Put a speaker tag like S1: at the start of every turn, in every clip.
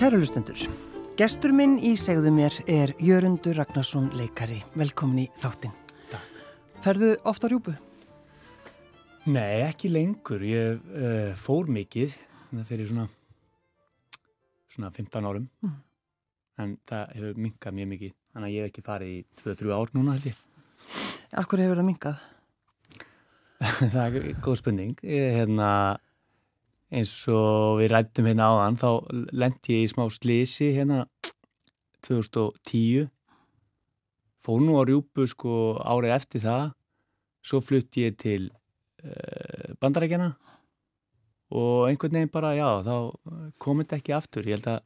S1: Kærulustendur, gestur minn í segðu mér er Jörundur Ragnarsson leikari. Velkomin í þáttinn. Ferðu ofta rjúpu?
S2: Nei, ekki lengur. Ég uh, fór mikið, það fyrir svona, svona 15 árum, mm. en það hefur minkað mjög mikið. Þannig að ég hef ekki farið í 2-3 ár núna held ég.
S1: Akkur hefur það minkað?
S2: það er góð spurning. Ég, hérna, eins og við rættum hérna áðan þá lendi ég í smá slisi hérna 2010 fór nú á rjúpu sko árið eftir það. Svo flutti ég til uh, bandarækjana og einhvern veginn bara já þá komið þetta ekki aftur. Ég held að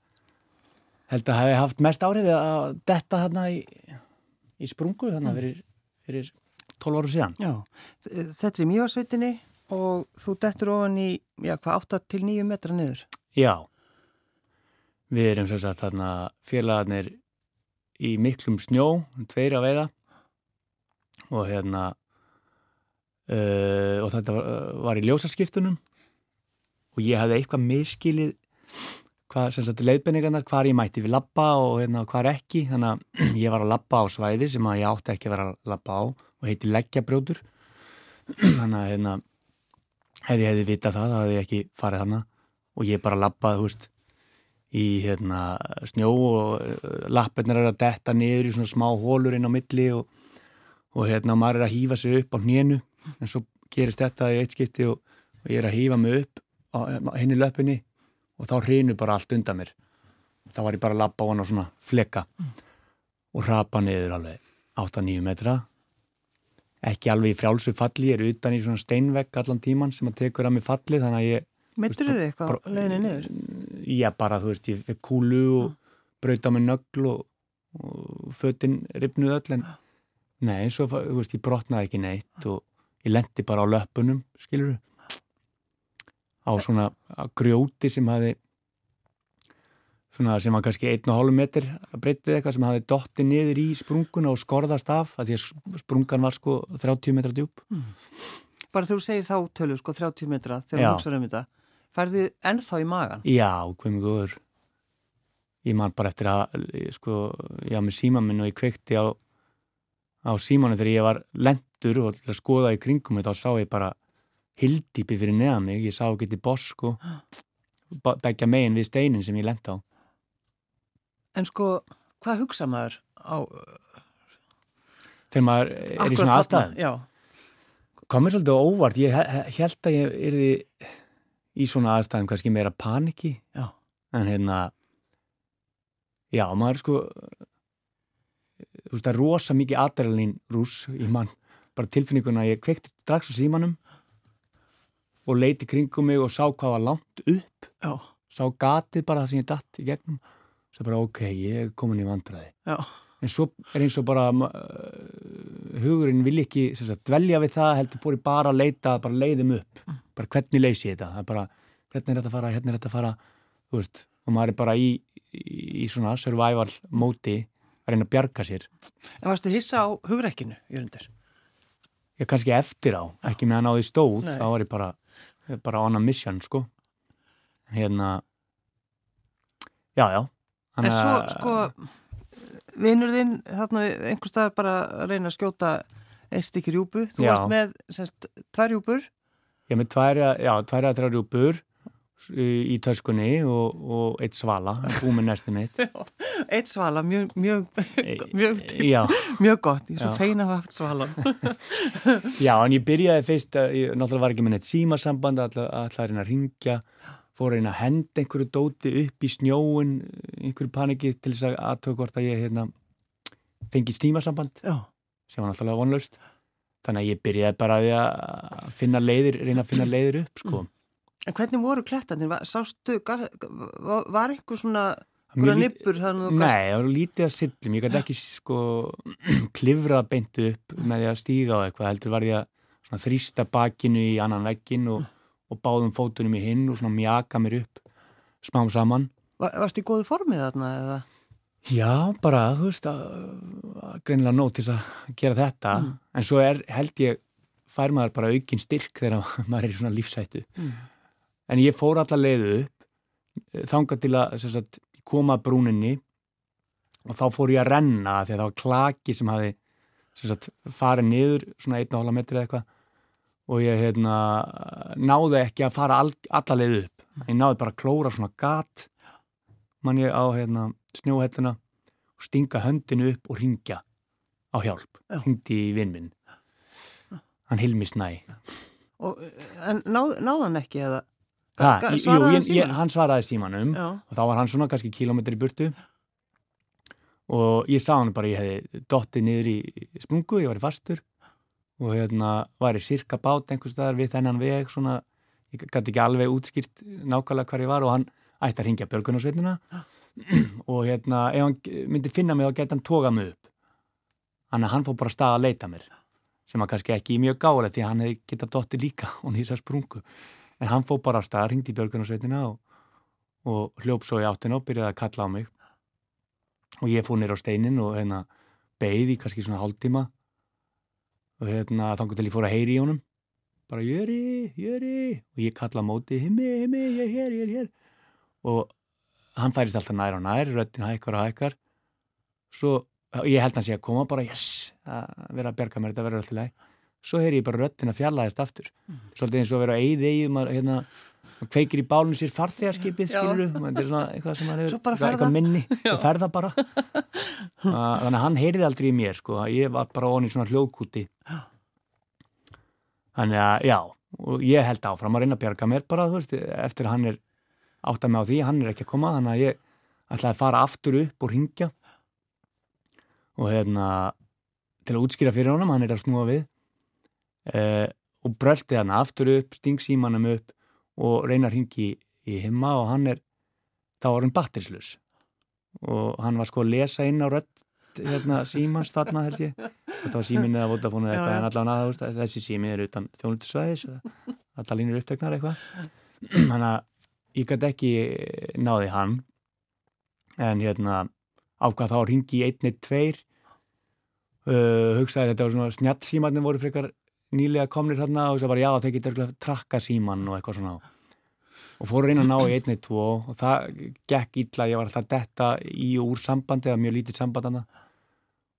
S2: held að hafi haft mest árið að detta hérna í, í sprungu þannig að fyrir, fyrir 12 áru síðan.
S1: Já, þetta er mjögsveitinni og þú dettur ofan í, já, hvað, 8 til 9 metra niður?
S2: Já, við erum sem sagt þarna félagarnir í miklum snjó, tveir að veiða. Og hérna uh, og þetta var, var í ljósaskiptunum. Og ég hafði eitthvað miskilið hvað, sem sagt, leiðbenningarnar, hvað ég mætti við lappa og hérna hvað ekki, þannig að ég var að lappa á svæði sem að ég átti ekki að vera að lappa á og heiti leggjabrjóður þannig að hérna hefði ég hefði vitað það, það hefði ég ekki farið hana og ég bara lappaði, hú veist, í hérna, snjó og uh, lappirnar er að detta niður í svona smá hólur inn á milli og, og hérna, maður er að hýfa sig upp á hnénu. En svo gerist þetta í eitt skipti og, og ég er að hýfa mig upp á henni löpunni og þá hrinu bara allt undan mér. Þá var ég bara að lappa á hana svona fleka og rapa niður alveg 8-9 metra ekki alveg í frjálsu falli, ég er utan í svona steinvegg allan tíman sem að tekur að mig falli þannig að ég...
S1: Meittur þið eitthvað leginni niður?
S2: Já, bara þú veist, ég fekk kúlu og ah. brauta með nögl og, og fötinn ripnuð öll en nei, eins og þú veist, ég brotnaði ekki neitt og ég lendi bara á löpunum, skilur þú? Á svona grjóti sem hafi svona sem var kannski 1,5 metr breytið eitthvað sem hafi dotti niður í sprunguna og skorðast af að því að sprungan var sko 30 metra djúb mm.
S1: Bara þú segir þá tölur sko 30 metra þegar þú hugsaður um þetta færðu ennþá í magan?
S2: Já, hvað mjög góður. Ég man bara eftir að sko, ég haf með síman minn og ég kveikti á, á símanu þegar ég var lendur og til að skoða í kringum þá sá ég bara hildýpi fyrir neðan mig, ég sá ekki til boss sko. Begja megin við steinin sem ég lenda á
S1: En sko, hvað hugsa maður á...
S2: Þegar maður er í svona aðstæðan?
S1: Já.
S2: Komur svolítið óvart. Ég held að ég erði í svona aðstæðan kannski meira paniki.
S1: Já.
S2: En hérna, já, maður sko, þú veist, það er rosa mikið adrenalín rús í mann. Bara tilfinninguna ég kvekti strax á símanum og leiti kringum mig og sá hvað var langt upp.
S1: Já.
S2: Sá gatið bara það sem ég datt í gegnum svo bara ok, ég er komin í vandræði.
S1: Já.
S2: en svo er eins og bara uh, hugurinn vil ekki sagt, dvelja við það, heldur fóri bara að leita bara leiðum upp, bara hvernig leysi ég þetta, það er bara, hvernig er þetta að fara hvernig er þetta að fara, þú veist og maður er bara í, í, í svona survival móti að reyna að bjarga sér.
S1: En varstu hissa á hugreikinu, Jörgundur?
S2: Já, kannski eftir á, ekki með að ná því stóð Nei. þá var ég bara, bara on a mission, sko. Hérna já, já
S1: En svo, sko, vinnur þinn, þarna einhver stað bara að reyna að skjóta eitt stykki rjúbu. Þú já. varst með, semst, tvær rjúbur.
S2: Ég með tvær, já, tvær að tvær rjúbur í, töskunni og, og eitt svala, búið með næstu mitt.
S1: eitt svala, mjög, mjög, mjög, mjög gott. Ég er svo feina að hafa haft svala.
S2: já, en ég byrjaði fyrst, ég náttúrulega var ekki með neitt símasamband, alltaf að hlærina ringja fór einn að henda einhverju dóti upp í snjóun einhverju paniki til þess að aðtöku hvort að ég hérna, fengi stímasamband
S1: Já.
S2: sem var náttúrulega vonlaust þannig að ég byrjaði bara að finna leiðir, reyna að finna leiðir upp sko.
S1: Mm. En hvernig voru klettanir? Sástu, var einhver svona nippur
S2: að Nei, það var lítið að sillum, ég gæti ekki sko klifra beint upp með því að stíga á eitthvað, heldur var ég að þrýsta bakinu í annan veggin og og báðum fótunum í hinn og svona mjaka mér upp smám saman
S1: Var, Varst í góðu formið þarna eða?
S2: Já, bara, þú veist að, greinilega nót til að gera þetta mm. en svo er, held ég fær maður bara aukinn styrk þegar maður er í svona lífsættu
S1: mm.
S2: en ég fór alla leiðu upp eh, þanga til að sagt, koma brúninni og þá fór ég að renna því að það var klaki sem hafi farið niður svona 1,5 metri eða eitthvað og ég hérna, náði ekki að fara all, alla leið upp. Ég náði bara að klóra svona gat mann ég á hérna, snjóhelluna og stinga höndinu upp og ringja á hjálp. Ringdi í vinn minn. Hann hilmi snæ.
S1: Og, en náð, náð hann ekki eða?
S2: Ha,
S1: Ga-
S2: jú, ég, ég, hann svaraði símanum
S1: Já.
S2: og þá var hann svona kannski kílómetri í burtu og ég sá hann bara ég hefði dottið niður í sprungu, ég var í fastur og hérna var ég sirka bát einhvers staðar við þennan veg svona, ég gæti ekki alveg útskýrt nákvæmlega hvar ég var og hann ætti að ringja björgunarsveitina. Og hérna ef hann myndi finna mig þá gæti hann tókað mig upp. Að hann fór bara að staða að leita mér sem að kannski ekki mjög gálega því að hann hefði getað dottið líka og nýsa sprungu. En hann fór bara að staða, ringdi björgunarsveitina og, og hljóp svo í áttina og byrjaði að kalla á mig. Og ég fór nýra á steinin og hérna beigði kannski svona hálftíma og hérna þangur til ég fór að heyri í honum. Bara jöri, jöri. Og ég kalla móti, himmi, himmi, ég er hér, ég er hér. Og hann færist alltaf nær og nær, röttin hækkar og hækkar. Svo, ég held hann sé að koma bara, yes, að vera að berga mér þetta verður alltaf leið svo heyri ég bara röttin að fjallaðist aftur svolítið eins og að vera að eyði í maður hérna, maður kveikir í bálunum sér farþegarskipið skilur þetta er svona eitthvað sem hann hefur eitthvað-
S1: það.
S2: minni, það bara. Ah, þannig að hann heyriði aldrei í mér sko, ég var bara onni svona hljóðkúti. Þannig að já og ég held áfram að reyna að bjarga mér bara þú veist, eftir hann er átt að með á því, hann er ekki að koma þannig að ég ætlaði að fara aftur upp og ringja og hérna til að útskýra fyrir honum, hann er að snúa við. Eh, og brölti hann aftur upp, sting símanum upp og reyna að ringi í, himma og hann er þá var hann batterislus og hann var sko að lesa inn á rödd hérna, símans þarna held ég. Þetta var síminn eða Vodafone eða eitthvað en allavega veist, þessi sími er utan þjónutisvæðis allar línur upptöknar eitthvað. Þannig að ég gæti ekki náði hann. En hérna ákvað þá að ringi í einni tveir. Uh, hugsaði þetta var svona snjatt símarnir voru frekar nýlega komnir hérna og það bara já þeir örugglega trakka síman og eitthvað svona. Og fóru að reyna að ná í einni tvo og það gekk illa, ég var alltaf að detta í og úr sambandi eða mjög lítið sambandana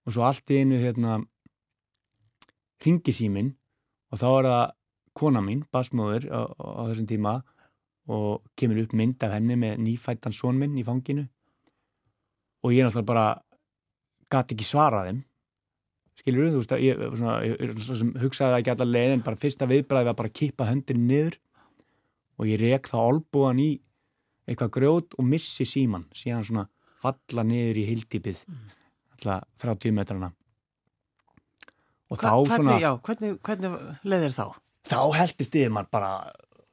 S2: og svo allt í einu hérna ringi símin og þá er það kona mín, basmóður á, á þessum tíma og kemur upp mynd af henni með nýfættan són minn í fanginu. Og ég náttúrulega bara gati ekki svarað þeim skilur þú veist að ég, svona, ég, ég svona sem hugsaði ekki allar leiðin bara fyrsta viðbræði var bara að kippa höndin niður og ég rek þá olbúan í eitthvað grjót og missi síman síðan svona falla niður í hildýpið alltaf 30 metrana. Og þá
S1: Hva-
S2: svona
S1: hvernig, já, hvernig, hvernig leiðir þá?
S2: þá heldist yfir maður bara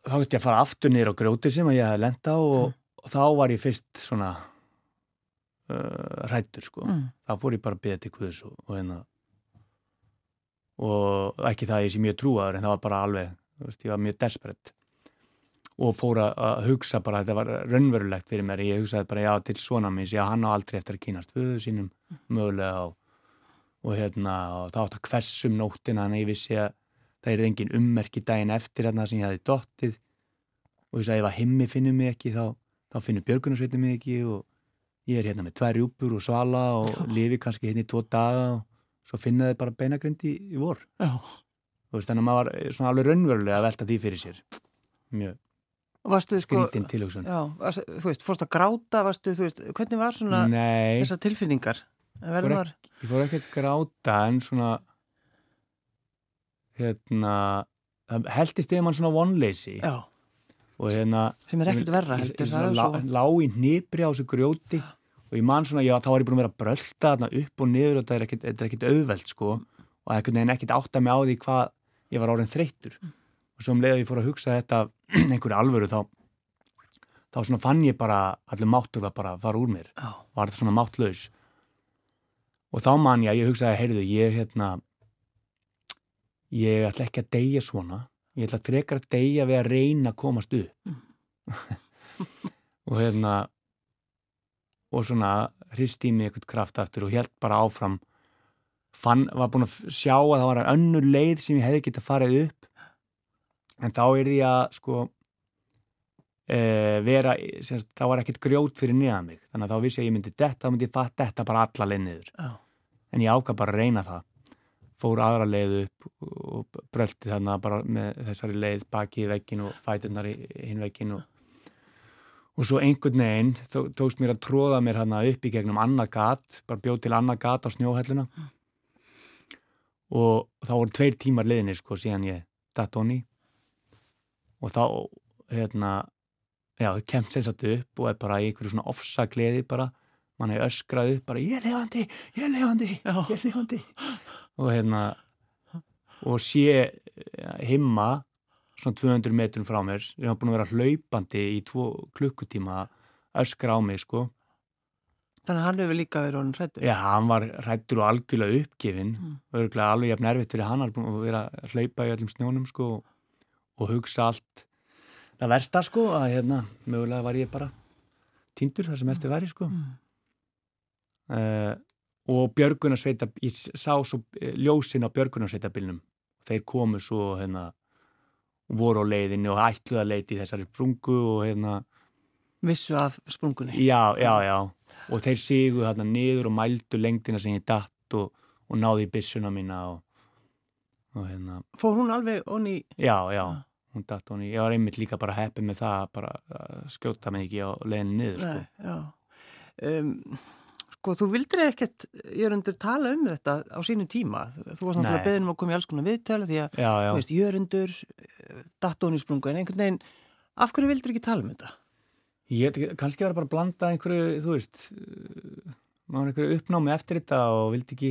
S2: þá veist ég að fara aftur niður á grjóti sem ég hef lenda og, og þá var ég fyrst svona uh, hrættur sko.
S1: Mm.
S2: þá fór ég bara að beða til Guðs og, og hérna og ekki það að ég sé mjög trúaður en það var bara alveg, veist, ég var mjög desperate. Og fór að- hugsa bara að þetta var raunverulegt fyrir mér ég hugsaði bara já til svona minns, já hann á aldrei eftir að kynast föðu sínum mögulega og, og hérna og það átt að hversum nóttina þannig að ég vissi að það er engin ummerki daginn eftir þarna sem ég hefði dottið. Og ég sagði ef að himmi finnur mig ekki þá, þá finnur björgunarsveitin mig ekki og ég er hérna með tvær rjúpur og svala og lifi kannski hérna í tvo daga og svo finna þið bara beinagrind í, í vor.
S1: Já.
S2: Veist, þannig að maður var svona alveg raunverulega að velta því fyrir sér. Mjög
S1: Varstu sko,
S2: skrítin tilhugsun.
S1: Já, varstu, þú veist, fórst að gráta, varstu, veist, hvernig var svona
S2: Nei,
S1: þessar tilfinningar? Verður
S2: Fór
S1: maður,
S2: ég fór ekkert gráta en svona hérna heldist yfir mann svona vonleysi.
S1: Já,
S2: og hérna
S1: sem er ekkert verra
S2: ég-
S1: heldur,
S2: ég
S1: það er
S2: svona
S1: svo,
S2: lá, lá í hnipri á þessu grjóti og ég man svona, já, þá var ég búin að vera að brölda þarna upp og niður og þetta er þetta er ekkert auðvelt sko. Og ekkert neginn ekkert átta mig á því hvað ég var orðin þreyttur. Og svo um leið að ég fór að hugsa þetta einhverju alvöru þá þá svona fann ég bara allir máttur að bara fara úr mér.
S1: Já,
S2: var það svona máttlaus og þá man ég að ég hugsaði, heyrðu, ég hérna ég ætla ekki að deyja svona. Ég ætla frekar að deyja við að reyna að komast upp. Og hérna og svona hristi í mig eitthvað kraft aftur og held bara áfram. Fann, var búin að sjá að það var önnur leið sem ég hefði getað farið upp. En þá er því að sko uh, vera, semst, þá var ekkert grjót fyrir niðan mig, þannig að þá vissi ég að ég myndi detta, þá myndi ég fatta detta bara alla leið niður.
S1: Já.
S2: en ég ákvað bara að reyna það. Fór aðra leið upp og bröldi þannig bara með þessari leið baki í vekkin og fætunar í hinn vekkin og, og svo einhvern veginn tó, tókst mér að tróða mér hann upp í gegnum annað gat, bara bjóð til annað gat á snjóhælluna og þá voru tveir tímar leiðinir sko síðan ég datt honni og þá hérna já, kemst eins og þetta upp og er bara í einhverju svona ofsagleði bara. Mann er öskrað upp bara ég er lefandi, ég er lefandi, ég er lefandi og hérna og sé himma svona 200 metrum frá mér sem hafa búin að vera hlaupandi í tvo klukkutíma öskra á mig sko
S1: Þannig að hann hefur líka verið honum hrættur.
S2: Já, hann var hrættur og algjörlega uppgefin
S1: Mm.
S2: örgulega alveg jafn erfitt fyrir hann að vera að hlaupa í öllum snjónum sko og, hugsa allt það versta sko að hérna mögulega var ég bara tindur þar sem eftir væri sko
S1: Mm.
S2: uh, og björgunarsveita ég sá svo eh, ljósin á björgunarsveitabilnum þeir komu svo hérna voru á leiðinni og ætluða leiti í þessari sprungu og hérna
S1: Vissu af sprungunni.
S2: Já, já, já. Og þeir sígu þarna niður og mældu lengdina sem ég datt og, og náði í byssuna mína og, og hérna,
S1: Fór hún alveg onni
S2: já, já, hún datt hún í, ég var einmitt líka bara heppið með það bara að skjóta mig ekki á leiðinu niður,
S1: Nei,
S2: sko.
S1: já. Um, sko, þú vildir ekkert, Jörundur, tala um þetta á sínum tíma. Þú varst náttúrulega beðin um að koma í alls konar viðtölu því að, þú veist, Jörundur, dattóni sprungu, en einhvern veginn, af hverju vildur ekki tala um þetta?
S2: ég kannski var bara að blanda einhverju, þú veist, uh, maður einhverju uppnámi eftir þetta og vildi ekki,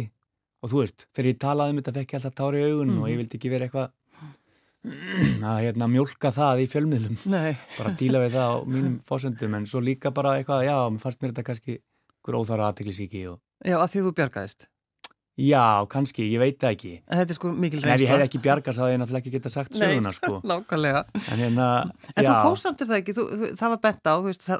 S2: og þú veist, þegar ég talaði um þetta fekk ég alltaf tári í augun
S1: Mhm.
S2: og ég vildi ekki vera eitthvað að hérna mjólka það í fjölmiðlum.
S1: Nei,
S2: bara díla við það á mínum fórsöndum en svo líka bara eitthvað, já, mér fannst mér þetta kannski óþára aðtiklisíki og
S1: já, að því þú bjargaðist.
S2: já, kannski, ég veit það ekki
S1: En þetta er sko mikil
S2: en ef ég
S1: reynsla.
S2: hef ekki bjargast þá hef ég náttúrulega ekki geta sagt
S1: Nei.
S2: söguna sko
S1: Nákvæmlega.
S2: en hérna,
S1: En þú fórst samt er það ekki, þú, það var bent á,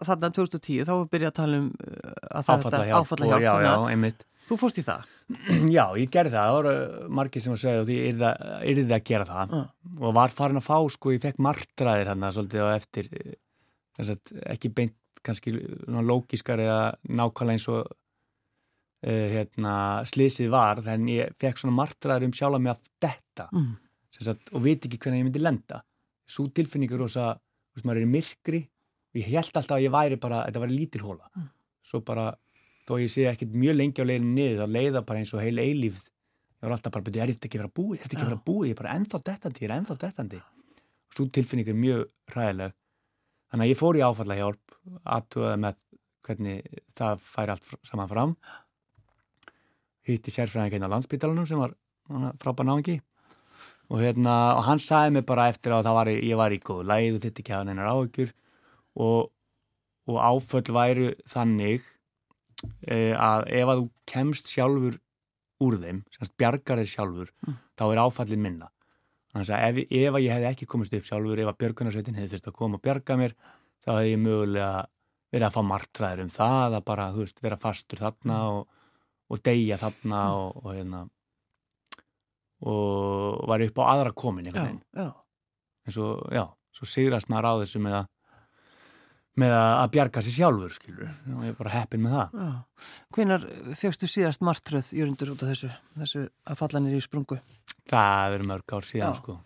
S1: þarna 2010, þá var byrjað að tala um uh, að
S2: áfalla hjálp,
S1: Þú fórst í það.
S2: já, ég gerði það, það voru margir sem að segja og því yrði það að gera það
S1: Já.
S2: og var farin að fá, sko, ég fekk martraðir hann svolítið á eftir eh, sagt, ekki beint kannski lógiskar eða nákvæmlega eins og uh, hérna, slísið var þannig ég fekk svona martraðir um sjálf mig að detta.
S1: Mm.
S2: sagt, og veit ekki hvernig ég myndi lenda. Svo tilfinningur og þess að maður er myrkri og ég held alltaf að ég væri bara, þetta væri lítil hóla
S1: Mm.
S2: svo bara, þó ég sé ekkit mjög lengi á leiðinu niður, þá leiða bara eins og heil eilífð. Ég var alltaf bara, betur, er þetta ekki að vera búið? Er þetta ekki að
S1: Já.
S2: vera búið, ég er bara ennþá dettandi ég er ennþá dettandi. Og svo tilfinning er mjög ræðileg þannig að ég fór í áfalla aðtugaði með hvernig það færi allt saman fram. Hitti sérfræðingin á landsbytalanum sem var frábær náðingi og, hérna, og hann sagði mig bara eftir að var, ég var í góðu læð og þetta ekki hafa neinar áhugjur og, og áföll væru þannig e, að ef að þú kemst sjálfur úr þeim, semst bjargar þér sjálfur
S1: Mm.
S2: þá er áfallið minna. Þannig að ef, ef að ég hefði ekki komist upp sjálfur ef að björgunarsveitin hefði þurft að koma og bjarga mér þá hefði ég mögulega verið að fá martræðir um það að bara, þú veist, vera fastur þarna og, og deyja þarna og, og hérna og var upp á aðra komin einhvern veginn. en svo, já, svo sigrast maður á þessu með að með að bjarga sér sjálfur, skilur og ég er bara heppin með það.
S1: Já. Hvenar fegstu síðast martröð, Jörundur, út af þessu, þessu að falla nýri í sprungu?
S2: það er mörg ár síðan,
S1: Já.
S2: sko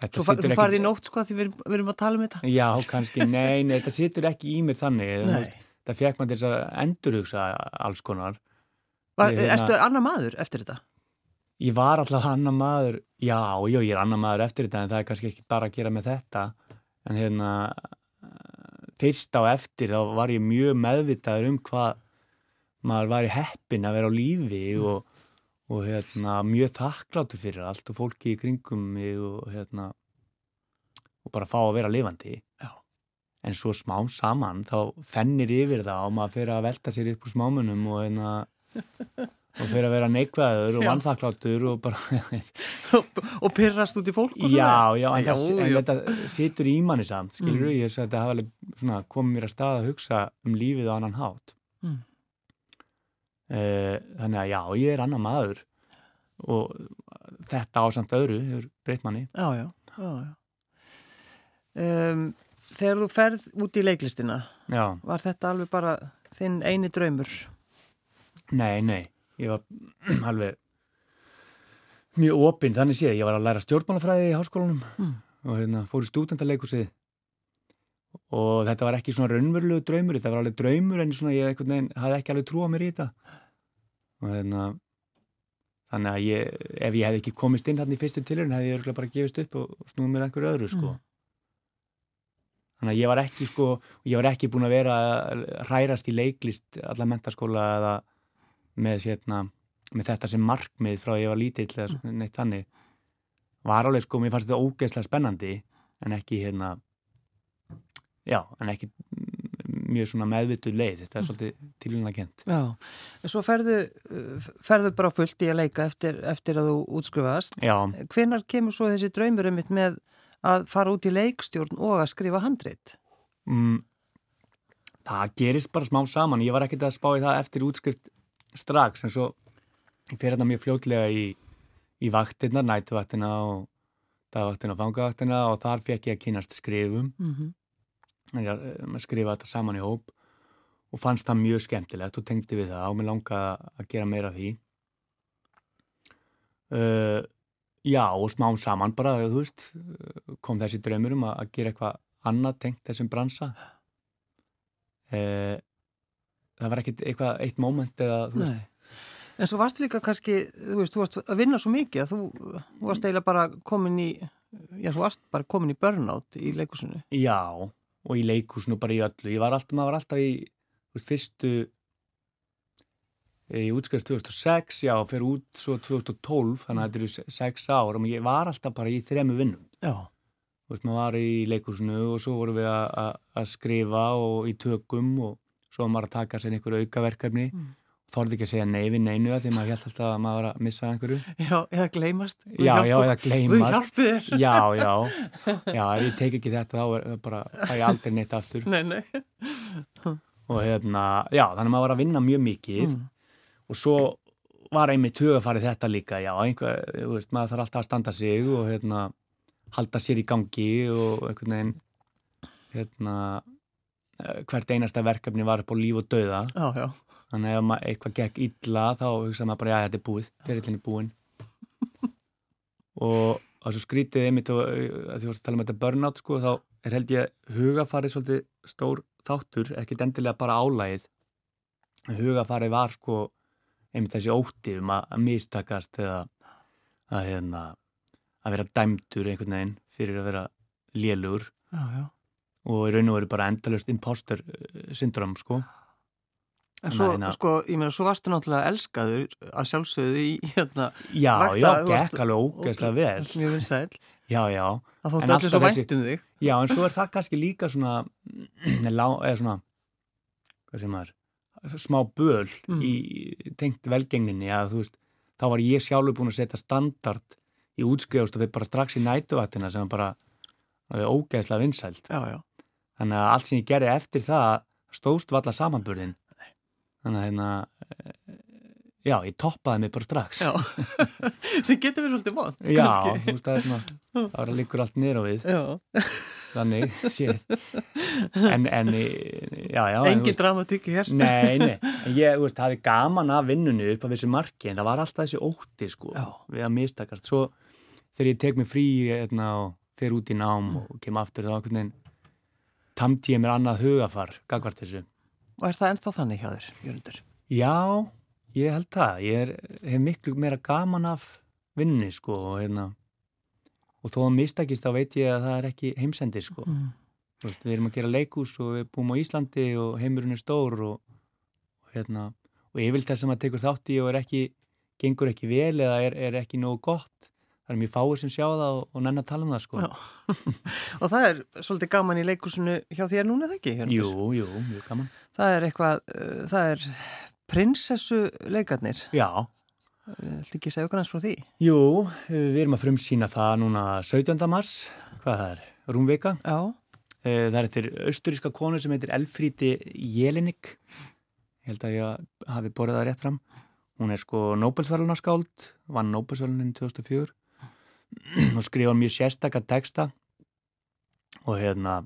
S2: Þetta
S1: Þú, þú farið í nótt, sko, því við við erum að tala um þetta?
S2: Já, kannski, nei, nei, þetta situr ekki í mér þannig. Veist, það fekk maður til að endurhugsa alls konar.
S1: Var,
S2: Ég, hérna-
S1: Ertu annar maður eftir þetta?
S2: Ég var alltaf annar maður, já, já, ég er annar maður eftir þetta en það er kannski ekki bara að gera með þetta. En hérna fyrst á eftir þá var ég mjög meðvitaður um hvað maður var í heppin að vera á lífi og, og hérna mjög þakkláttur fyrir allt og fólki í kringum mig og hérna og bara fá að vera lifandi.
S1: Já.
S2: en svo smám saman þá fennir yfir það og maður fyrir að velta sér upp úr smámunum og hérna og fyrir að vera neikvæður og vannþakkláttur og bara
S1: og pyrrast út í fólk og
S2: já, já, en,
S1: Já,
S2: það, en þetta situr í manni samt, skilur
S1: Mm.
S2: ég sagði að þetta hafa komið mér að stað að hugsa um lífið á annan hátt þannig að já, ég er annan maður og þetta á samt öðru hefur breytt manni
S1: Já, já, já, já. Um, þegar þú ferð út í leiklistina,
S2: Já.
S1: var þetta alveg bara þinn eini draumur?
S2: Nei, nei, ég var alveg mjög opinn, þannig séð, ég var að læra stjórnmálafræði í háskólanum
S1: Mm.
S2: og hérna fór í stúdentaleikursið og þetta var ekki svona raunverulegu draumur, þetta var alveg draumur en svona ég veginn hafði ekki alveg trúa mér í þetta. Og hérna þannig að ég, ef ég hefði ekki komist inn hann í fyrstu tilhörun hefði ég bara gefist upp og snúið mér einhverju öðru sko.
S1: Mm.
S2: þannig að ég var ekki sko ég var ekki búin að vera hrærast í leiklist alla mentaskóla eða með, sérna, með þetta sem markmið frá að ég var lítill eða neitt þannig. Var alveg sko, mér fannst þetta ógeðslega spennandi en ekki hérna já, en ekki mm, mjög svona meðvituð leið, þetta er svolítið tilvíðan kent.
S1: Já, svo ferðu, uh, ferðu bara fullt í að leika eftir, eftir að þú útskrifast.
S2: Já,
S1: Hvenar kemur svo þessi draumur einmitt með að fara út í leikstjórn og að skrifa handrit?
S2: mm, það gerist bara smá saman, ég var ekkert að spá í það eftir útskrift strax, en svo ég fer þetta mjög fljótlega í, í vaktina, nætuvaktina og dagvaktina og fangavaktina og þar fekk ég að kynast skrifum
S1: Mm -hmm.
S2: en ég um, skrifa þetta saman í hóp og fannst það mjög skemmtilegt og tengdi við það og mér langa að gera meira því uh, já og smám saman bara, þú veist kom þessi draumur um að, gera eitthvað annað tengt þessum bransa uh, það var ekkit eitthvað eitt moment eða þú veist
S1: Nei. En svo varstu líka kannski, þú veist, þú varst að vinna svo mikið að þú, þú varst eiginlega bara komin í, já, þú varst bara komin í burnout í leikusinu.
S2: Já, og í leikúsinu bara í öllu. Ég var alltaf, maður var alltaf í veist, fyrstu ég útskriðast 2006, já, fyrir út svo 2012, þannig að þetta eru sex ár og ég var alltaf bara í þremu vinnum.
S1: Já.
S2: Veist, maður var í leikúsinu og svo vorum við að- skrifa og í tökum og svo maður að taka sér einhverju aukaverkefni.
S1: Mm.
S2: Þorði ekki að segja nei við neinu því maður held alltaf að maður var að missa einhverju.
S1: Já, eða gleymast. Guð
S2: Já,
S1: hjálpi
S2: já, eða gleymast.
S1: hjálpi þér.
S2: Já, já, já, ég tek ekki þetta þá er það bara, það er aldrei neitt aftur.
S1: Nei, nei.
S2: og hérna, já, þannig að maður var að vinna mjög mikið
S1: Mm.
S2: og svo var einmitt hugafarið þetta líka, já, einhver, þú veist, maður þarf alltaf að standa sig og hérna, halda sér í gangi og einhvern veginn, hérna, eh, hvert einasta verkefni var upp á líf og dauða,
S1: Já, já.
S2: Þannig að ef eitthvað gekk illa þá hugsaði maður bara, já, þetta er búið, fyrirlinni búin og og svo skrítið einmitt og að því að tala um þetta burnout sko, þá er held ég hugafarið svolítið stór þáttur, ekkit endilega bara álægið. Hugafarið var sko einmitt þessi ótti um að, mistakast eða að, hérna, að vera dæmdur einhvern veginn fyrir að vera lélugur
S1: Já, já.
S2: og í raun og veru bara endalust imposter syndrom sko.
S1: En svo,
S2: að-
S1: sko, ég meina, svo varstu náttúrulega elskaður að sjálfsögðu í, hérna,
S2: Já,
S1: Vakta-
S2: já, gekk alveg ógeðslega vel.
S1: mjög vinsæl.
S2: Já, já.
S1: Það
S2: En
S1: þóttu allir svo vænt um þig.
S2: Já, en svo er það kannski líka svona, eða svona, hvað sem maður, smá böl
S1: Mm.
S2: í tengt velgengninni að þú veist, þá var ég sjálfur búin að setja standard í útskrifast og við bara strax í nætuvættina sem bara er ógeðslega vinsælt.
S1: Já, já.
S2: Þannig að allt sem ég gerði eftir það stóðst valla samanburðin. Þannig að hérna, eh, já, ég toppaði mig bara strax.
S1: Já. Sem getur verið svolítið vond.
S2: Já, þú veist, það er svona, það var að líkur allt á við.
S1: Já.
S2: þannig séð en, en já, já, þú
S1: Engin dramatík hér.
S2: nei, nei, en ég þú veist, hafði gaman af vinnunni upp af þessu marki en það var alltaf þessi ótti sko
S1: Já.
S2: við að mistakast, svo þegar ég tek mig frí hérna, og fer út í nám og kem aftur þá tamti ég mér annað hugafar gagvart þessu
S1: Og er það ennþá þannig hjá þér, Jörgundur?
S2: já, ég held það ég er, hef miklu meira gaman af vinnunni sko og hérna og þó að mistakist þá veit ég að það er ekki heimsendir sko
S1: Mm.
S2: Veist, við erum að gera leikús og við búum á Íslandi og heimurinn er stór og, og hérna og yfirlt þess að maður tekur þátt í og er ekki gengur ekki vel eða er, er ekki nógu gott það er mjög fáir sem sjá það og, og nenn að tala um það sko.
S1: Og það er svolítið gaman í leikusinu hjá þér núna, það ekki, Jörgundur?
S2: Jú, jú, mjög gaman
S1: Það er eitthvað, uh, það er prinsessu leikarnir.
S2: Já,
S1: Þetta ekki segja okkur hans frá því?
S2: jú, við erum að frumsýna það núna 17. mars hvað það er, Rúmvika
S1: Já.
S2: Eh, Það er eftir austuríska konu sem heitir Elfríti Jelinek. Ég held að ég hafi borðið það rétt fram. Hún er sko Nobelsverðunarskáld, vann Nobelsverðunin 2004 og skrifa mjög sérstakka texta. Og hérna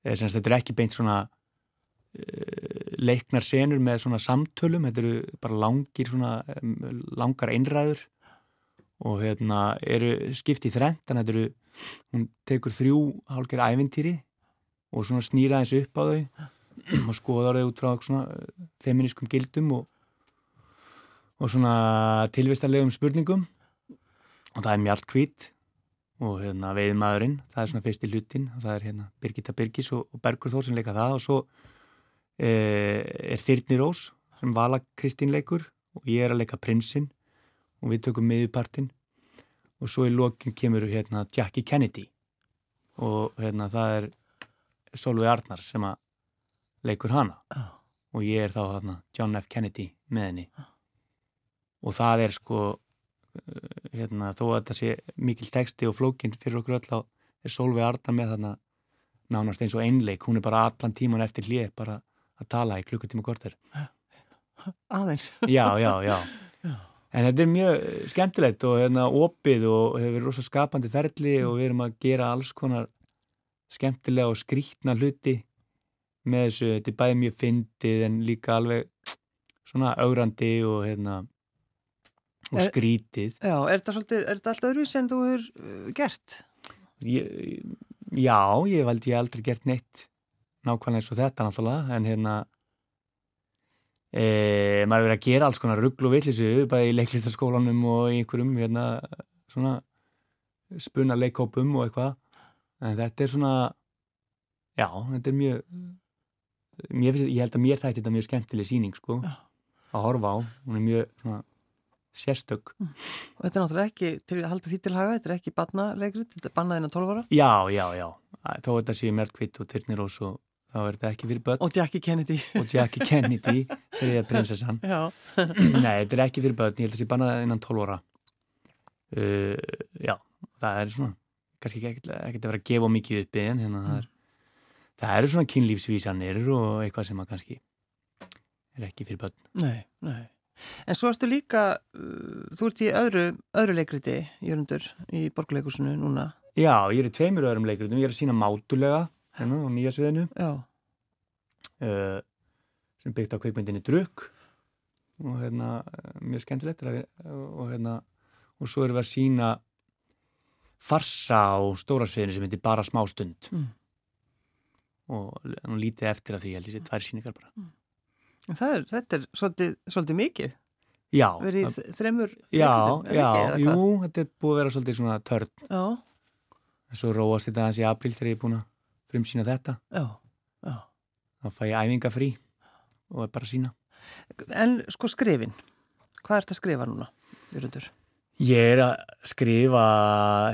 S2: Semst, þetta er ekki beint svona uh, leiknar senur með svona samtölum, þetta eru bara langir svona, langar einræður. Og hérna eru skiptið þrent, þannig að þetta eru hún tekur þrjú hálfgerð ævintýri og svona snýra eins upp á þau og skoðar þau út frá svona feminískum gildum og, og svona tilvistarlegum spurningum og það er mjalt kvít og hérna veiðmaðurinn, það er svona fyrst í hlutin og það er hérna Birgitta Birgis og, og Bergur Þór sem leika það og svo e, er Þyrnir Rós sem vala Kristín leikur og ég er að leika prinsinn og við tökum miðupartinn og svo í lokin kemur hérna Jackie Kennedy og hérna það er Solveig Arnar sem að leikur hana
S1: oh.
S2: og ég er þá hérna John F. Kennedy með henni oh. og það er sko hérna, þó að þetta sé mikil texti og flókin fyrir okkur öll á er Solveig Arnar með þarna nánast eins og einleik, hún er bara allan tíman eftir hlið bara að tala í klukkutíma korter.
S1: Aðeins.
S2: Já, já, já, já. En þetta er mjög skemmtilegt og hérna opið og hefur verið rosa skapandi ferli og við erum að gera alls konar skemmtilega og skrítna hluti með þessu, þetta er bæðið mjög fyndið en líka alveg svona augrandi og hérna og skrítið.
S1: Já, er þetta, er alltaf öðruvis en þú hefur uh, gert?
S2: Ég, já, ég veldi ég aldrei gert neitt nákvæmlega eins og þetta náttúrulega, en hérna e, maður verið að gera alls konar rugglu og villisu, bæði í leiklistarskólanum og í einhverjum hérna svona spunna leikópum og eitthvað, en þetta er svona já, þetta er mjög mér, ég held að mér þætti þetta mjög skemmtileg síning sko, að horfa á, hún er mjög svona sérstök.
S1: Mm. Og þetta er náttúrulega ekki, til að halda því til haga, þetta er ekki barnalegrit, þetta er bannaðinn á 12 ára?
S2: Já, já, já, þó þetta sé Melkvitt og Tyrnirós og þá er þetta ekki fyrir börn.
S1: Og Jackie Kennedy.
S2: Og Jackie Kennedy, þegar prinsessan.
S1: Já.
S2: Nei, þetta er ekki fyrir börn, ég held að það sé bannaðinn á 12 ára. Uh, já, það er svona, kannski ekki að vera að gefa mikið uppi en hérna það er, það eru svona kynlífsvísanir og eitthvað sem að kannski er ekki fyrir börn.
S1: Nei, nei. En svo ertu líka, uh, þú ert í öðru, öðru leikriti, Jörgundur, í borgleikursinu núna.
S2: Já, ég er í tveimur öðrum leikritum, ég er að sína mátulega hérna á nýja sviðinu uh, sem byggt á kveikmyndinni Drukk og hérna mjög skemmtilegt og hérna og svo erum við að sína farsa á stóra sviðinu sem heitir Bara smá stund mm. og nú lítið eftir að því, ég held það er tvær síningar bara.
S1: Mm. Er, þetta er svolítið, svolítið mikið.
S2: Já.
S1: Verið þremur
S2: Já, já, jú, þetta er búið að vera svolítið svona törn.
S1: Já.
S2: En svo róast þetta aðeins í april þegar ég er búin að frumsýna þetta.
S1: Já, já.
S2: Þá fæ ég æfinga frí og er bara að sína.
S1: En sko skrifin, hvað ert að skrifa núna, Jörgundur?
S2: Ég er að skrifa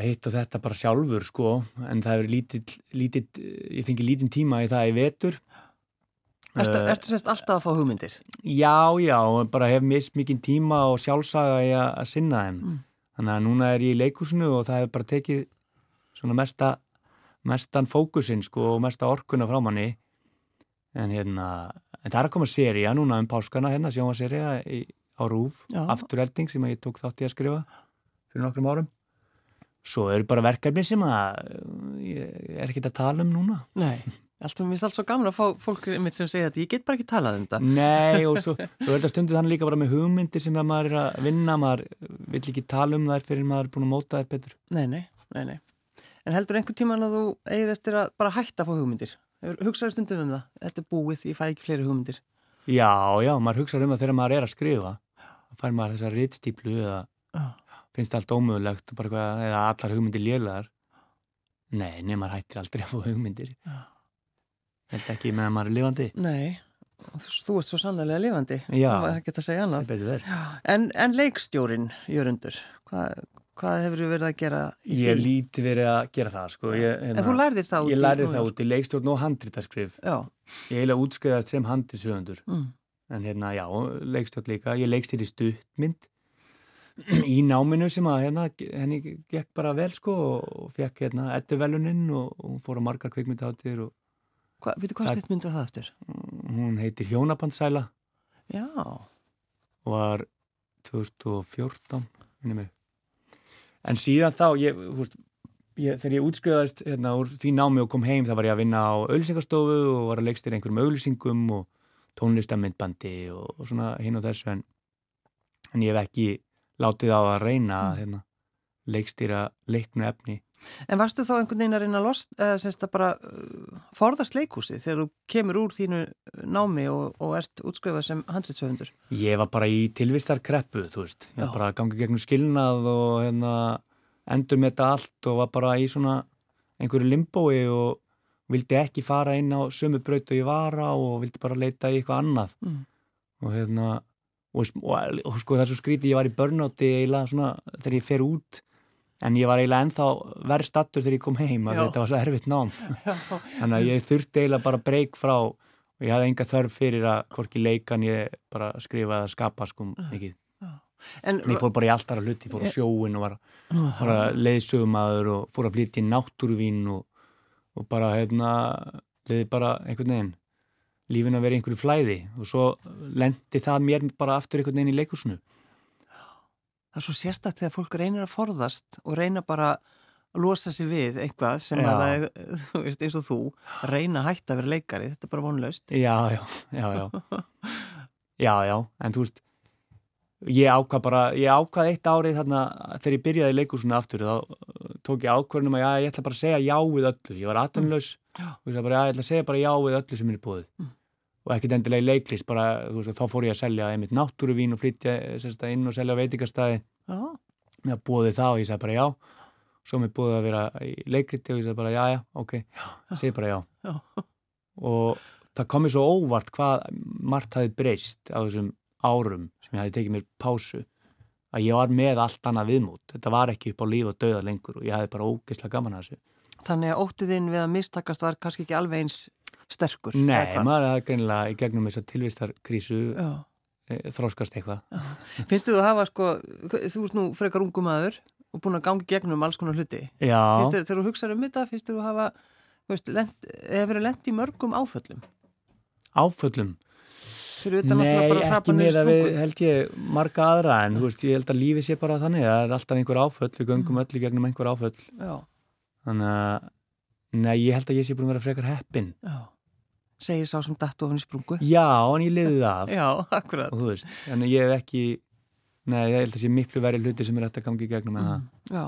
S2: hitt og þetta bara sjálfur sko, en það er lítið, lítið, ég fengi lítinn tíma í það í vetur
S1: Ertu, uh, ertu sérst alltaf að fá hugmyndir?
S2: Já, já, bara hef mist mikið tíma og sjálfsaga í að, sinna þeim. Mm. Þannig að núna er ég í leikursinu og það hefur bara tekið svona mesta, mestan fókusin sko og mesta orkuna frá manni. En hérna, en það er að koma seria núna um páskana hérna, sjónvaseria á Rúf, Afturhelding sem ég tók þátt í að skrifa fyrir nokkrum árum. Svo eru bara verkefni sem að ég er ekki að tala um núna.
S1: Nei. Alltaf mér finnst allt svo gaman að fá fólk sem segja þetta, ég get bara ekki talað um þetta.
S2: Nei og svo, svo er þetta stundu þannig líka bara með hugmyndir sem maður er að vinna, maður vill ekki tala um þær fyrir maður er búin að móta þær betur.
S1: Nei, nei, nei, nei. En heldur einhvern tíman að þú eigir eftir að bara hætta að fá hugmyndir? Hugsaður stundum um það? Þetta er búið, ég fæ ekki fleiri hugmyndir.
S2: Já, já, maður hugsaður um það þegar maður er að skrifa. Fær maður þessa ritstíplu eða oh. finnst allt ómögulegt eða allar hugmyndir lélæðar. Nei, nei, maður hættir aldrei að fá hugmyndir. Þetta ekki með að maður er lifandi?
S1: Nei, þú, þú ert svo sannlega lifandi.
S2: Já,
S1: það ekki að segja annað. En, en leikstjórin, Jörgundur, hvað, hvað hefur þú verið að gera í því?
S2: Ég líti verið að gera það, sko. Ég,
S1: hérna, en þú lærðir það út
S2: í? Ég lærði það út í leikstjórn og handrítaskrif. Ég heila útskriðast sem handrísöfundur. Mm. En hérna, já, leikstjórn líka. Ég leikstýri stuttmynd í náminu sem að hérna, henni gekk bara vel, sko, og fekk hérna ettuveluninn og, og fór á margar kvikmyndáttir og
S1: Hva, Vitu hvað styrst myndir það eftir?
S2: Hún heitir Hjónabandsæla.
S1: Já.
S2: Var 2014 En síðan þá ég, húst, ég, þegar ég útskriðast hérna úr því námi og kom heim þá var ég að vinna á auðlýsingarstofu og var að leikstýra einhverjum auðlýsingum og tónlistamindbandi og, og svona hinn og þessu en, en ég hef ekki látið á að reyna að hérna, leikstýra leiknu efni
S1: En varstu þá einhvern veginn að reyna að lost, eða semst að bara uh, forðast leikhúsi þegar þú kemur úr þínu námi og, og ert útskrifað sem handritsöfundur?
S2: Ég var bara í tilvistarkreppu, þú veist. Ég var bara að ganga gegnum skilnað og hérna, endur með þetta allt og var bara í svona einhverju limbói og vildi ekki fara inn á sömu braut og ég var á og vildi bara leita í eitthvað annað. Mm. Og hérna, og, og, og sko það er svo skrítið, ég var í börnáti eiginlega svona þegar ég fer út en ég var eiginlega ennþá verð stattur þegar ég kom heim að þetta var svo erfitt nám. Þannig að ég þurfti eiginlega bara breyk frá og ég hafði enga þörf fyrir að hvorki leikan ég bara skrifa eða skapa sko mikið. en, en ég fór bara í alltaf að hluti, ég fór á sjóin og var, var að leiðsögumadur og fór að flytja í náttúruvín og, og bara hefna leiði bara einhvern veginn lífin að vera einhverju flæði. Og svo lendi það mér bara aftur einhvern veginn í leikursnu
S1: það er svo sérstætt þegar fólk reynir að forðast og reyna bara að losa sig við eitthvað sem já. að það er, þú veist, eins og þú reyna að hætta að vera leikari, þetta er bara vonlaust.
S2: Já, já, já, já. Já, já, en þú veist ég ákvað bara, ég ákvað eitt árið þarna þegar ég byrjaði leikursuna aftur þá tók ég ákvörnum að já, ég ætla bara að segja já við öllu, ég var aðtunlaus mm. og ég ætla bara, já, ég ætla að segja bara já við öllu sem er búið mm og ekkert endilega í leiklist, bara veist, þá fór ég að selja einmitt náttúruvín og flytja sérsta, inn og selja veitikastæði búa þið það og ég sagði bara já. Svo mér búið að vera í leikriti og ég sagði bara já, já, ok, segi bara já, já. og það komi svo óvart hvað margt hafi breyst á þessum árum sem ég hafi tekið mér pásu að ég var með allt annað viðmút þetta var ekki upp á líf og döða lengur og ég hafi bara ógeðslega gaman að þessu.
S1: Þannig að óttiðinn við að mistakast var kannski ekki alveg eins sterkur.
S2: Nei, maður er greinilega í gegnum þess að tilvistarkrísu e, þróskast eitthvað.
S1: Finnst þið að hafa sko, þú ert nú frekar ungum aður og búin að gangi gegnum alls konar hluti.
S2: Já.
S1: Finnst þið, þegar þú hugsaður um þetta, finnst þið að hafa, eða verið lent í mörgum áföllum?
S2: Áföllum? Nei, ekki með að við held ég marga aðra en þú veist, ég held að lífið sé bara þannig það er alltaf einhver áföll, við göngum öll í gegnum einhver áföll Já. þannig að, nei, ég held að ég sé búin að vera frekar heppin Já
S1: segir sá sem datt ofin í sprungu.
S2: Já, en ég liði það af.
S1: Já, akkurat.
S2: Og þú veist, en ég hef ekki Nei, ég held að það sé miklu verið hluti sem er eftir að gangi í gegnum með mm,
S1: það Já.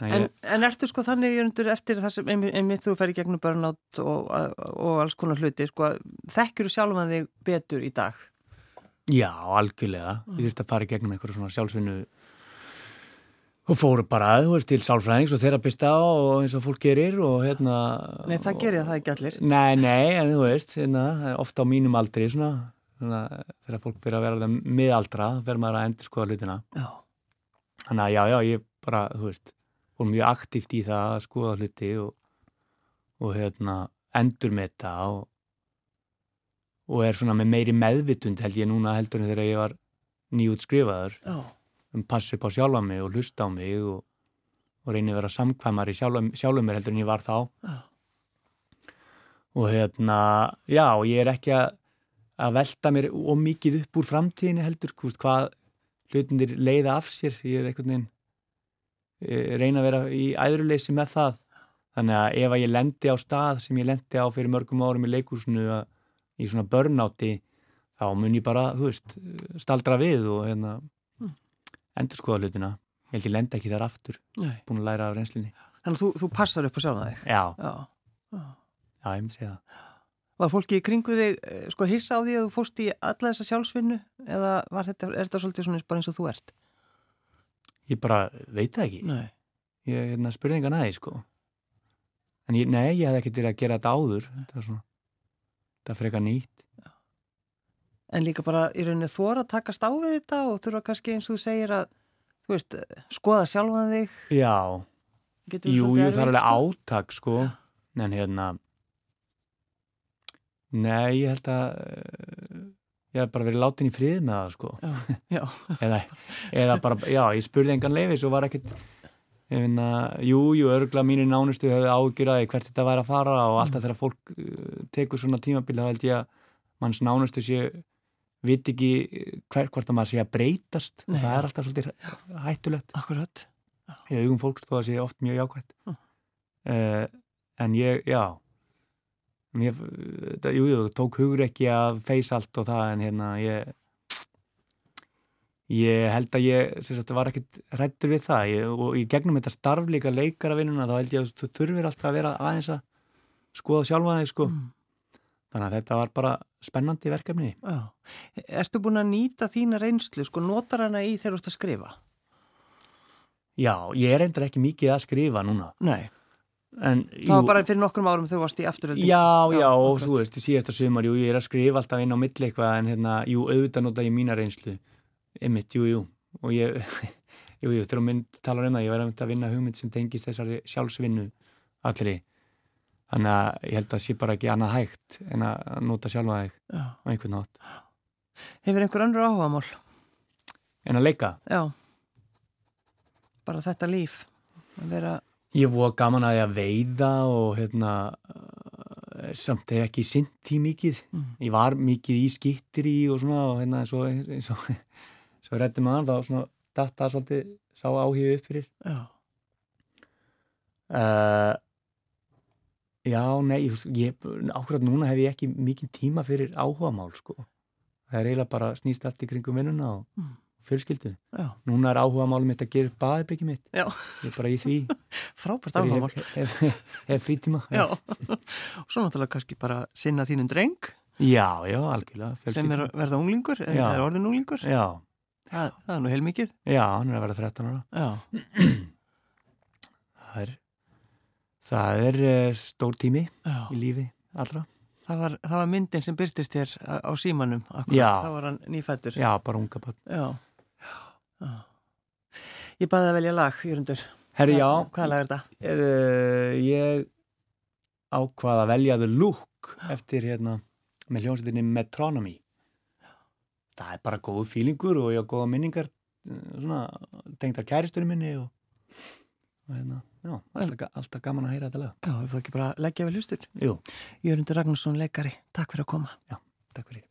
S1: Nei, en, ég... en ertu sko þannig undir, eftir það sem einmitt þú fer í gegnum börnátt og, og alls konar hluti sko, þekkir þú sjálf að þig betur í dag?
S2: Já, algjörlega. Mm. Ég þurfti að fara í gegnum eitthvað svona sjálfsvinnu og fóru bara, þú veist, til sálfræðings og þerapista og eins og fólk gerir og hérna...
S1: Nei, það gerir það ekki allir.
S2: Nei, nei, en þú veist, hérna, ofta á mínum aldri, svona, svona þegar fólk fyrir að vera það miðaldra, verður maður að endur skoða hlutina. Já. Þannig að já, já, ég bara, þú veist, fór mjög aktíft í það að skoða hluti og, og hérna, endur með þetta og, og er svona með meiri meðvitund held ég núna heldur en þegar ég var nýjútskrifaður. Já um passu upp á sjálfa mig og hlusta á mig og, og reyni að vera samkvæmar í sjálfum mér heldur en ég var þá. Ah. og hérna já og ég er ekki að, að velta mér ómikið upp úr framtíðinu heldur hvort, hvað hlutinir leiða af sér. Ég er einhvern veginn e, reyna að vera í æðruleysi með það. Þannig að ef að ég lendi á stað sem ég lendi á fyrir mörgum árum í leikursinu í svona börnáti þá mun ég bara, þú veist, staldra við og hérna endur skoða hlutina. Ég held ég lenda ekki þar aftur Nei. búin að læra af reynslinni
S1: Þannig að þú, þú passar upp á sjálf það þig?
S2: Já, já, já. ég myndi segja það.
S1: Var fólki í kringu þig eh, sko hissa á því að þú fóst í alla þessa sjálfsvinnu? Eða þetta, er þetta svolítið svona bara eins og þú ert?
S2: Ég bara veit það ekki. Nei. Ég hérna, spurði engan aðeins sko. En ég, nei, ég hef ekkert verið að gera þetta áður. Þetta er svona, þetta er frekar nýtt
S1: en líka bara í rauninni þóra að takast á við þetta og þurfa kannski eins og þú segir að þú veist, skoða sjálfan þig
S2: Já, jú, jú, það er alveg sko? átak sko, en hérna Nei, ég held að uh, ég hef bara verið látin í frið með það sko já, já. eða, eða bara, já, ég spurði engan leifis og var ekkert Finna, jú, jú, örgla mínu nánustu hefði ágjuraði hvert þetta væri að fara og alltaf þegar fólk uh, tekur svona tímabili þá held ég að manns nánustu séu vit ekki hver, hvort að maður sé að breytast. Nei, og það er alltaf svolítið hættulegt.
S1: Akkurat,
S2: í augum fólks þó að sé oft mjög jákvæmt
S1: Mm.
S2: uh, en ég, já. Mér, þetta, jú, jú, tók hugur ekki að feys allt og það en hérna ég ég held að ég sagt, var ekkit hrættur við það. Ég, og í gegnum þetta starflíka leikaravinnuna þá held ég að þú þurfir alltaf að vera aðeins að skoða sjálfa þig sko.
S1: Mm.
S2: þannig að þetta var bara spennandi verkefni
S1: Já. Ertu búin að nýta þína reynslu, sko, notar hana í þegar þú ert að skrifa?
S2: já, ég er endur ekki mikið að skrifa núna
S1: Nei.
S2: en,
S1: Það var bara fyrir nokkrum árum þegar þú varst í afturöldi.
S2: Já, já,
S1: Já,
S2: og þú veist, í síðasta sumar, jú, ég er að skrifa alltaf inn á milli eitthvað, en hérna, jú, auðvitað nota ég mína reynslu, einmitt, jú, jú, og ég, jú, jú, þegar mynd talar um það, ég var að vinna hugmynd sem tengist þessari sjálfsvinnu allri, þannig að ég held að sé bara ekki annað hægt en að nota sjálfa þig
S1: Já.
S2: á einhvern nátt,
S1: Hefur einhver önnur áhugamál?
S2: en að leika.
S1: Já. Bara þetta líf. Vera,
S2: Ég voru gaman að ég að veiða og hérna, uh, samt hef ekki sint því mikið.
S1: mm.
S2: ég var mikið í skittir í og svona og hérna eins og, svo rétti maður þá svona datta svolítið sá áhugðu upp fyrir
S1: já.
S2: uh, já, nei ákveðat núna hef ég ekki mikið tíma fyrir áhugamál sko það er eiginlega bara snýst allt í kringum vinnuna og
S1: Mm.
S2: fjölskyldu
S1: Já.
S2: núna er áhugamál mitt að gera baðbyggi mitt
S1: Já.
S2: ég er bara í því
S1: Frábært
S2: þegar
S1: áhugamál.
S2: ég hef, frítíma
S1: Já. Og svo náttúrulega kannski bara sinna þínum dreng
S2: já, já, algjörlega
S1: sem
S2: fjölskyldu.
S1: er að verða unglingur, eða er orðin unglingur.
S2: já,
S1: Það, það er nú heilmikið.
S2: já, hann er að vera 13 ára
S1: Já.
S2: það er það er uh, stór tími
S1: Já.
S2: í lífi allra
S1: Það var, það var myndin sem byrtist þér á, á símanum. Akkurat.
S2: Já.
S1: Það var hann nýfættur.
S2: já, bara unga börn
S1: Já. Já. Ég baði að velja lag, Jörgundur.
S2: herri, já,
S1: Hvað lag er þetta?
S2: uh, ég ákvað að velja The Look eftir hérna með hljómsveitinni Metronomy það er bara góð fílingur og ég á góða minningar eh, svona tengdar kæristurinn minni og, og hérna, já, alltaf, alltaf gaman að heyra þetta lag
S1: Já, við það ekki bara leggja við hlustur.
S2: Jú,
S1: Jörgundur Ragnarsson, leikari. Takk fyrir að koma.
S2: takk fyrir